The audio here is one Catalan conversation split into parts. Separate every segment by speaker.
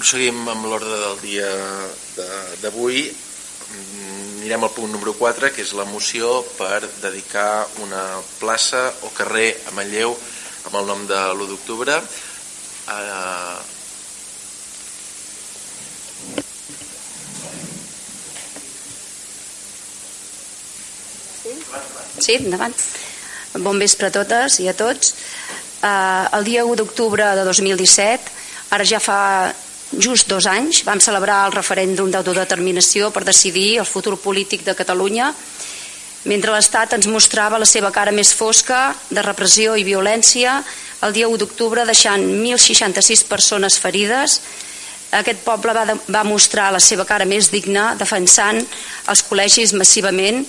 Speaker 1: proseguim amb l'ordre del dia d'avui. Anirem al punt número 4, que és la moció per dedicar una plaça o carrer a Manlleu amb el nom de l'1 d'octubre. Eh...
Speaker 2: Sí, endavant. Bon vespre a totes i a tots. Eh, el dia 1 d'octubre de 2017, ara ja fa just dos anys, vam celebrar el referèndum d'autodeterminació per decidir el futur polític de Catalunya, mentre l'Estat ens mostrava la seva cara més fosca de repressió i violència el dia 1 d'octubre deixant 1.066 persones ferides aquest poble va, de, va mostrar la seva cara més digna defensant els col·legis massivament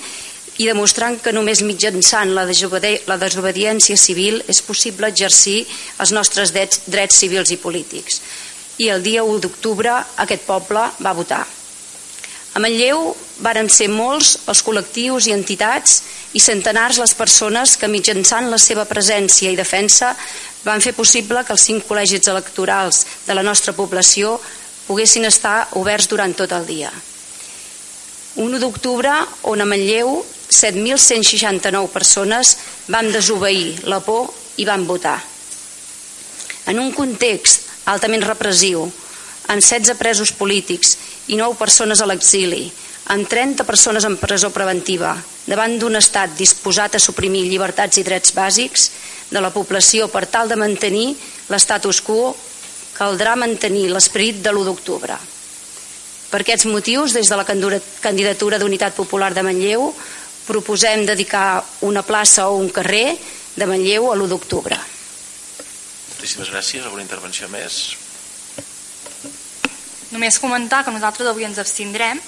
Speaker 2: i demostrant que només mitjançant la, desobedi la desobediència civil és possible exercir els nostres drets, drets civils i polítics. I el dia 1 d'octubre aquest poble va votar. A Manlleu varen ser molts els col·lectius i entitats i centenars les persones que mitjançant la seva presència i defensa van fer possible que els cinc col·legis electorals de la nostra població poguessin estar oberts durant tot el dia. 1 d'octubre on a Manlleu 7.169 persones van desobeir la por i van votar. En un context altament repressiu, amb 16 presos polítics i 9 persones a l'exili, amb 30 persones en presó preventiva, davant d'un estat disposat a suprimir llibertats i drets bàsics de la població per tal de mantenir l'estatus quo, caldrà mantenir l'esperit de l'1 d'octubre. Per aquests motius, des de la candidatura d'Unitat Popular de Manlleu, proposem dedicar una plaça o un carrer de Manlleu a l'1 d'octubre.
Speaker 1: Moltíssimes gràcies. Alguna intervenció més?
Speaker 3: Només comentar que nosaltres avui ens abstindrem,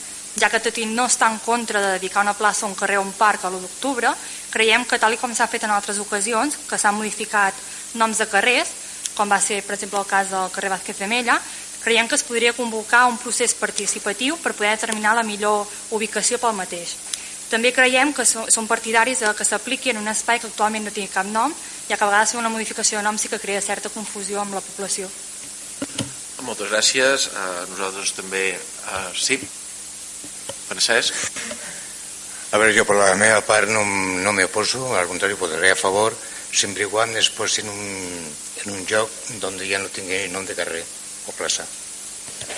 Speaker 3: ja que tot i no està en contra de dedicar una plaça, un carrer o un parc a l'1 d'octubre, creiem que tal com s'ha fet en altres ocasions, que s'han modificat noms de carrers, com va ser, per exemple, el cas del carrer Vázquez de Mella, creiem que es podria convocar un procés participatiu per poder determinar la millor ubicació pel mateix. També creiem que són partidaris de que s'apliqui en un espai que actualment no té cap nom, ja que a vegades una modificació de nom sí que crea certa confusió amb la població.
Speaker 1: Moltes gràcies. Uh, nosaltres també... Uh, sí. Francesc?
Speaker 4: A veure, jo per la meva part no, no m'hi oposo, al contrari, votaré a favor, sempre i quan es posi en un, en un lloc on ja no tingui nom de carrer o plaça.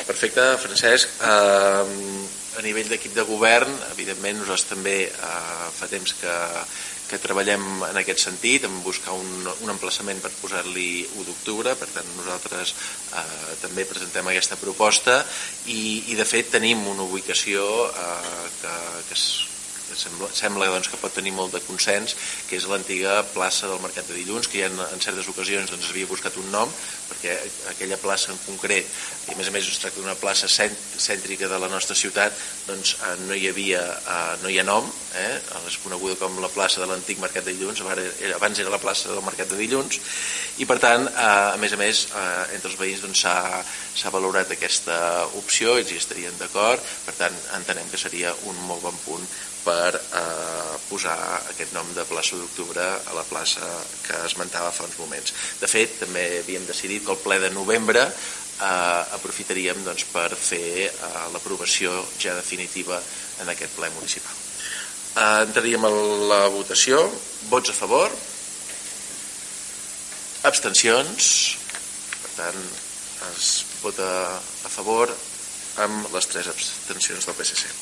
Speaker 1: Perfecte, Francesc. Uh, a nivell d'equip de govern, evidentment nosaltres també eh, fa temps que, que treballem en aquest sentit, en buscar un, un emplaçament per posar-li 1 d'octubre, per tant nosaltres eh, també presentem aquesta proposta i, i de fet tenim una ubicació eh, que, que és sembla, sembla doncs, que pot tenir molt de consens, que és l'antiga plaça del Mercat de Dilluns, que ja en, en certes ocasions doncs, havia buscat un nom, perquè aquella plaça en concret, i a més a més es tracta d'una plaça cèntrica de la nostra ciutat, doncs eh, no hi havia, eh, no hi ha nom, eh? és coneguda com la plaça de l'antic Mercat de Dilluns, abans era la plaça del Mercat de Dilluns, i per tant, eh, a més a més, entre els veïns s'ha doncs, valorat aquesta opció, ells hi estarien d'acord, per tant, entenem que seria un molt bon punt per eh, posar aquest nom de plaça d'octubre a la plaça que esmentava fa uns moments. De fet, també havíem decidit que el ple de novembre eh, aprofitaríem doncs, per fer eh, l'aprovació ja definitiva en aquest ple municipal. Eh, entraríem a la votació. Vots a favor? Abstencions? Per tant, es vota a favor amb les tres abstencions del PSC.